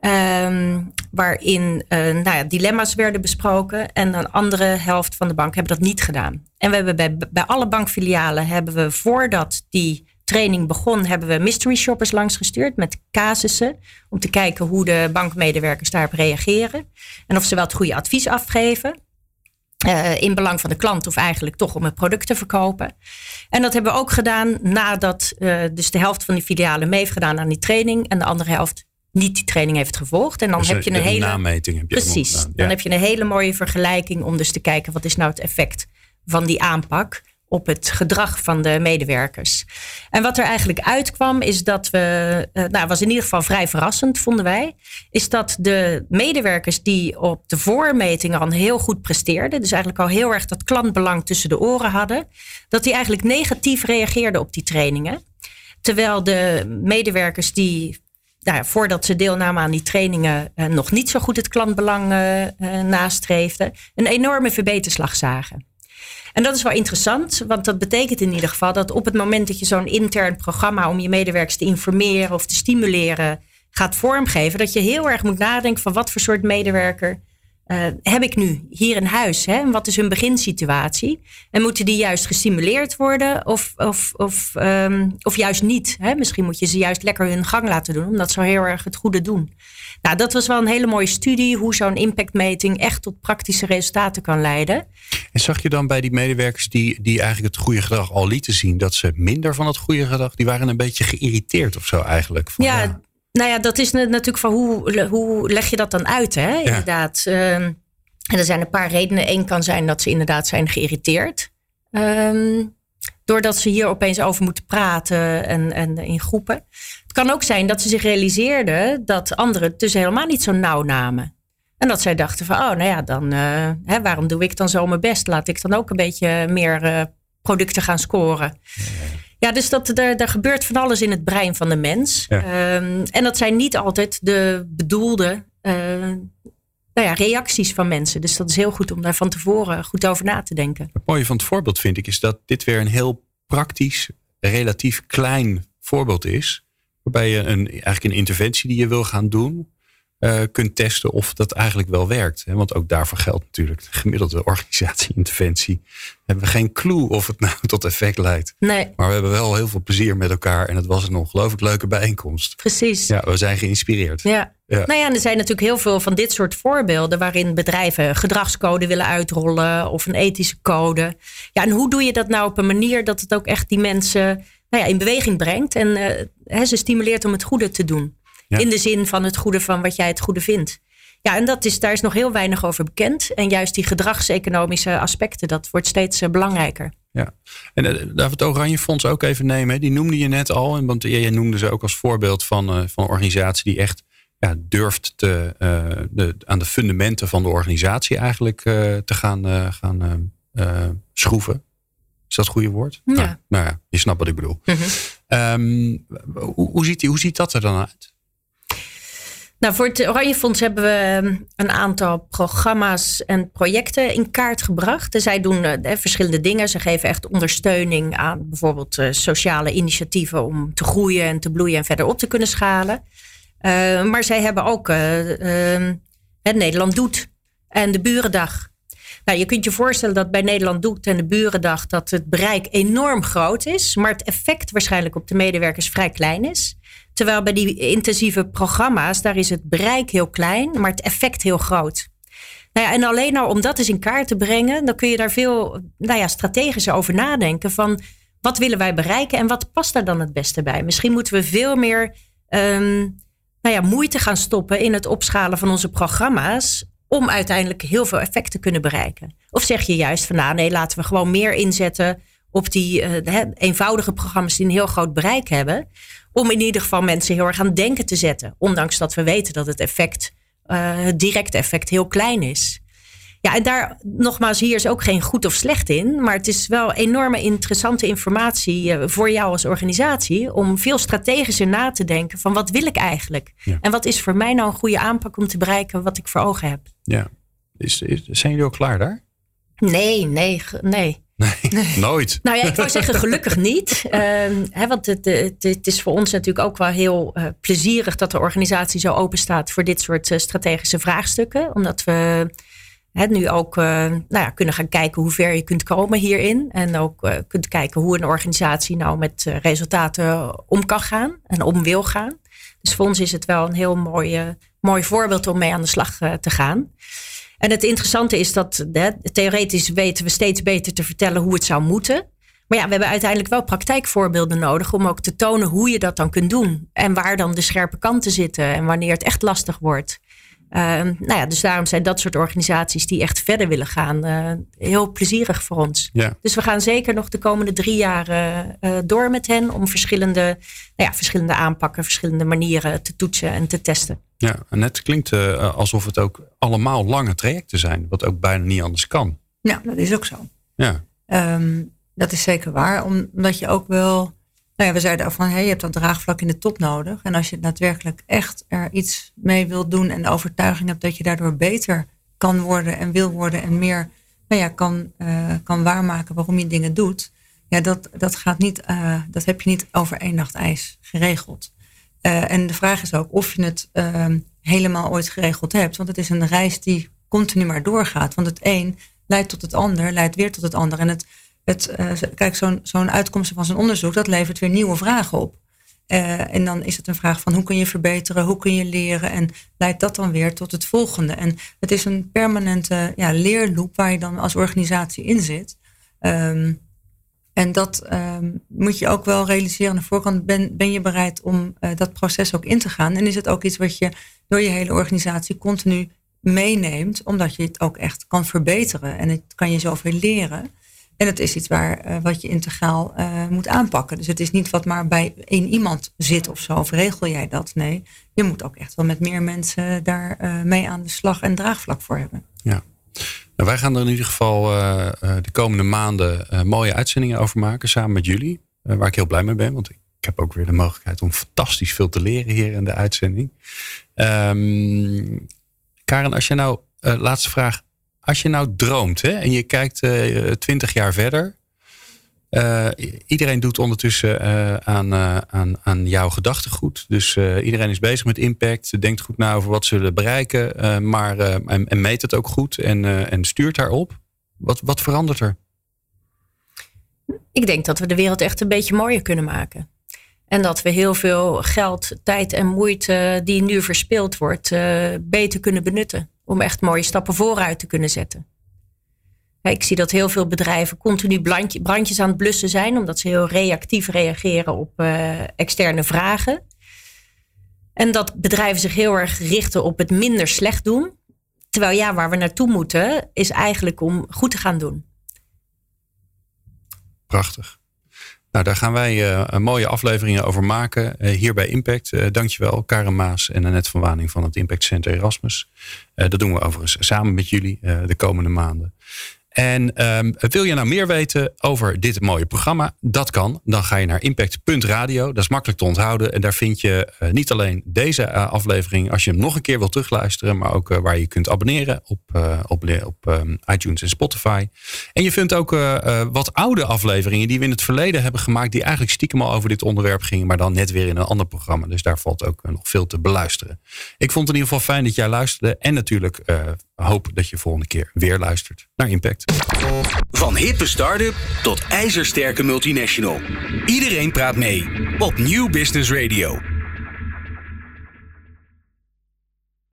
S3: Um, waarin nou ja, dilemma's werden besproken. En een andere helft van de bank hebben dat niet gedaan. En we hebben bij, bij alle bankfilialen hebben we voordat die training begon, hebben we mystery shoppers langsgestuurd met casussen. Om te kijken hoe de bankmedewerkers daarop reageren. En of ze wel het goede advies afgeven. Uh, in belang van de klant of eigenlijk toch om het product te verkopen. En dat hebben we ook gedaan nadat uh, dus de helft van die filialen mee heeft gedaan aan die training. En de andere helft niet die training heeft gevolgd. En dan dus heb je een hele.
S2: Nameting heb je
S3: precies. Ja. Dan heb je een hele mooie vergelijking om dus te kijken wat is nou het effect van die aanpak op het gedrag van de medewerkers. En wat er eigenlijk uitkwam, is dat we, uh, nou, was in ieder geval vrij verrassend, vonden wij, is dat de medewerkers die op de voormetingen al heel goed presteerden, dus eigenlijk al heel erg dat klantbelang tussen de oren hadden, dat die eigenlijk negatief reageerden op die trainingen. Terwijl de medewerkers die nou voordat ze deelnamen aan die trainingen uh, nog niet zo goed het klantbelang uh, nastreefden, een enorme verbeterslag zagen. En dat is wel interessant, want dat betekent in ieder geval dat op het moment dat je zo'n intern programma om je medewerkers te informeren of te stimuleren gaat vormgeven, dat je heel erg moet nadenken van wat voor soort medewerker uh, heb ik nu hier in huis? Hè? En wat is hun beginsituatie? En moeten die juist gestimuleerd worden of, of, of, um, of juist niet? Hè? Misschien moet je ze juist lekker hun gang laten doen, omdat ze heel erg het goede doen. Nou, dat was wel een hele mooie studie, hoe zo'n impactmeting echt tot praktische resultaten kan leiden.
S2: En zag je dan bij die medewerkers die, die eigenlijk het goede gedrag al lieten zien, dat ze minder van het goede gedrag, die waren een beetje geïrriteerd of zo eigenlijk?
S3: Van, ja, ja, nou ja, dat is natuurlijk van hoe, hoe leg je dat dan uit, hè? Inderdaad. Um, en er zijn een paar redenen. Eén kan zijn dat ze inderdaad zijn geïrriteerd. Um, doordat ze hier opeens over moeten praten en, en in groepen. Het kan ook zijn dat ze zich realiseerden dat anderen het dus helemaal niet zo nauw namen. En dat zij dachten van, oh nou ja, dan, uh, hè, waarom doe ik dan zo mijn best? Laat ik dan ook een beetje meer uh, producten gaan scoren. Ja, dus dat, er, er gebeurt van alles in het brein van de mens. Ja. Um, en dat zijn niet altijd de bedoelde uh, nou ja, reacties van mensen. Dus dat is heel goed om daar van tevoren goed over na te denken.
S2: Het mooie van het voorbeeld vind ik is dat dit weer een heel praktisch, relatief klein voorbeeld is. Waarbij je een, eigenlijk een interventie die je wil gaan doen, uh, kunt testen of dat eigenlijk wel werkt. Want ook daarvoor geldt natuurlijk de gemiddelde organisatieinterventie. Hebben we geen clue of het nou tot effect leidt.
S3: Nee.
S2: Maar we hebben wel heel veel plezier met elkaar. En het was een ongelooflijk leuke bijeenkomst.
S3: Precies.
S2: Ja, we zijn geïnspireerd.
S3: Ja. ja. Nou ja, en er zijn natuurlijk heel veel van dit soort voorbeelden waarin bedrijven gedragscode willen uitrollen of een ethische code. Ja, en hoe doe je dat nou op een manier dat het ook echt die mensen nou ja, in beweging brengt en uh, ze stimuleert om het goede te doen? In de zin van het goede van wat jij het goede vindt. Ja, en dat is, daar is nog heel weinig over bekend. En juist die gedragseconomische aspecten, dat wordt steeds uh, belangrijker.
S2: Ja, en uh, laten het Oranje Fonds ook even nemen. Die noemde je net al. En want jij noemde ze ook als voorbeeld van, uh, van een organisatie die echt ja, durft te, de, aan de fundamenten van de organisatie eigenlijk te gaan, gaan schroeven. Is dat het goede woord?
S3: Ja.
S2: Nou, nou ja, je snapt wat ik bedoel. Mm -hmm. um, hoe, hoe, ziet die, hoe ziet dat er dan uit?
S3: Nou, voor het Oranje Fonds hebben we ehm, een aantal programma's en projecten in kaart gebracht. Zij doen uh, verschillende dingen. Ze geven echt ondersteuning aan bijvoorbeeld uh, sociale initiatieven om te groeien en te bloeien en verder op te kunnen schalen. Uh, maar zij hebben ook ehm, het Nederland Doet en de Burendag. Nou, je kunt je voorstellen dat bij Nederland Doet en de Burendag dat het bereik enorm groot is, maar het effect waarschijnlijk op de medewerkers vrij klein is. Terwijl bij die intensieve programma's, daar is het bereik heel klein, maar het effect heel groot. Nou ja, en alleen al om dat eens in kaart te brengen, dan kun je daar veel nou ja, strategischer over nadenken. Van wat willen wij bereiken en wat past daar dan het beste bij? Misschien moeten we veel meer um, nou ja, moeite gaan stoppen in het opschalen van onze programma's. Om uiteindelijk heel veel effect te kunnen bereiken. Of zeg je juist van nou nee, laten we gewoon meer inzetten op die uh, eenvoudige programma's die een heel groot bereik hebben om in ieder geval mensen heel erg aan denken te zetten. Ondanks dat we weten dat het effect, uh, het directe effect heel klein is. Ja, en daar nogmaals, hier is ook geen goed of slecht in. Maar het is wel enorme interessante informatie uh, voor jou als organisatie. Om veel strategischer na te denken van wat wil ik eigenlijk? Ja. En wat is voor mij nou een goede aanpak om te bereiken wat ik voor ogen heb?
S2: Ja, is, is, zijn jullie al klaar daar?
S3: Nee, nee, nee.
S2: Nee, nooit.
S3: Nou ja, ik wou zeggen gelukkig niet. Uh, hè, want het, het, het, is voor ons natuurlijk ook wel heel uh, plezierig dat de organisatie zo open staat voor dit soort uh, strategische vraagstukken. Omdat we nu ook uh, nou ja, kunnen gaan kijken hoe ver je kunt komen hierin. En ook kunt kijken hoe een organisatie nou met resultaten om kan gaan en om wil gaan. Dus voor ons is het wel een heel mooi, mooi voorbeeld om mee aan de slag te gaan. En het interessante is dat theoretisch weten we steeds beter te vertellen hoe het zou moeten. Maar ja, we hebben uiteindelijk wel praktijkvoorbeelden nodig om ook te tonen hoe je dat dan kunt doen. En waar dan de scherpe kanten zitten en wanneer het echt lastig wordt. Uh, nou ja, dus daarom zijn dat soort organisaties die echt verder willen gaan uh, heel plezierig voor ons.
S2: Ja.
S3: Dus we gaan zeker nog de komende drie jaar uh, door met hen om verschillende, nou ja, verschillende aanpakken, verschillende manieren te toetsen en te testen.
S2: Ja, en het klinkt uh, alsof het ook allemaal lange trajecten zijn, wat ook bijna niet anders kan.
S4: Ja, dat is ook zo.
S2: Ja.
S4: Um, dat is zeker waar, omdat je ook wel. Nou ja, we zeiden al van hey, je hebt dat draagvlak in de top nodig. En als je daadwerkelijk echt er iets mee wilt doen en de overtuiging hebt dat je daardoor beter kan worden en wil worden en meer nou ja, kan, uh, kan waarmaken waarom je dingen doet. Ja, dat, dat, gaat niet, uh, dat heb je niet over één nacht ijs geregeld. Uh, en de vraag is ook of je het uh, helemaal ooit geregeld hebt. Want het is een reis die continu maar doorgaat. Want het een leidt tot het ander, leidt weer tot het ander. En het, het, uh, kijk, zo'n zo'n uitkomst van zo'n onderzoek, dat levert weer nieuwe vragen op. en dan is het een vraag van hoe kun je verbeteren, hoe kun je leren en leidt dat dan weer tot het volgende. En het is een permanente ja, leerloop waar je dan als organisatie in zit. Um, en dat um, moet je ook wel realiseren aan de voorkant. Ben, ben je bereid om uh, dat proces ook in te gaan? En is het ook iets wat je door je hele organisatie continu meeneemt, omdat je het ook echt kan verbeteren en het kan je zoveel leren. En het is iets waar, uh, wat je integraal uh, moet aanpakken. Dus het is niet wat maar bij één iemand zit of zo, of regel jij dat? Nee, je moet ook echt wel met meer mensen daar mee aan de slag en draagvlak voor hebben.
S2: Ja. Nou, wij gaan er in ieder geval de komende maanden mooie uitzendingen over maken samen met jullie. Waar ik heel blij mee ben, want ik heb ook weer de mogelijkheid om fantastisch veel te leren hier in de uitzending. Um, Karen, als je nou, laatste vraag. Als je nou droomt hè, en je kijkt twintig jaar verder. iedereen doet ondertussen aan, aan, aan jouw gedachtegoed. Dus iedereen is bezig met impact, denkt goed na over wat ze willen bereiken, maar, en, en, meet het ook goed en, en stuurt daarop. Wat, wat verandert er?
S3: Ik denk dat we de wereld echt een beetje mooier kunnen maken. En dat we heel veel geld, tijd en moeite die nu verspild wordt, beter kunnen benutten. Om echt mooie stappen vooruit te kunnen zetten. Ik zie dat heel veel bedrijven continu brandjes aan het blussen zijn, omdat ze heel reactief reageren op uh, externe vragen. En dat bedrijven zich heel erg richten op het minder slecht doen. Terwijl ja, waar we naartoe moeten, is eigenlijk om goed te gaan doen.
S2: Prachtig. Nou, daar gaan wij uh, mooie afleveringen over maken uh, hier bij Impact. Uh, dankjewel, Karen Maas en Annette van Waning van het Impact Center Erasmus. dat doen we overigens samen met jullie de komende maanden. En um, wil je nou meer weten over dit mooie programma? Dat kan. Dan ga je naar impact.radio. Dat is makkelijk te onthouden. En daar vind je uh, niet alleen deze uh, aflevering, als je hem nog een keer wilt terugluisteren, maar ook uh, waar je kunt abonneren op, op, op um, iTunes en Spotify. En je vindt ook wat oude afleveringen die we in het verleden hebben gemaakt, die eigenlijk stiekem al over dit onderwerp gingen, maar dan net weer in een ander programma. Dus daar valt ook nog veel te beluisteren. Ik vond het in ieder geval fijn dat jij luisterde. En natuurlijk hoop dat je volgende keer weer luistert naar Impact.
S1: Van hippe start-up tot ijzersterke multinational. Iedereen praat mee op New Business Radio.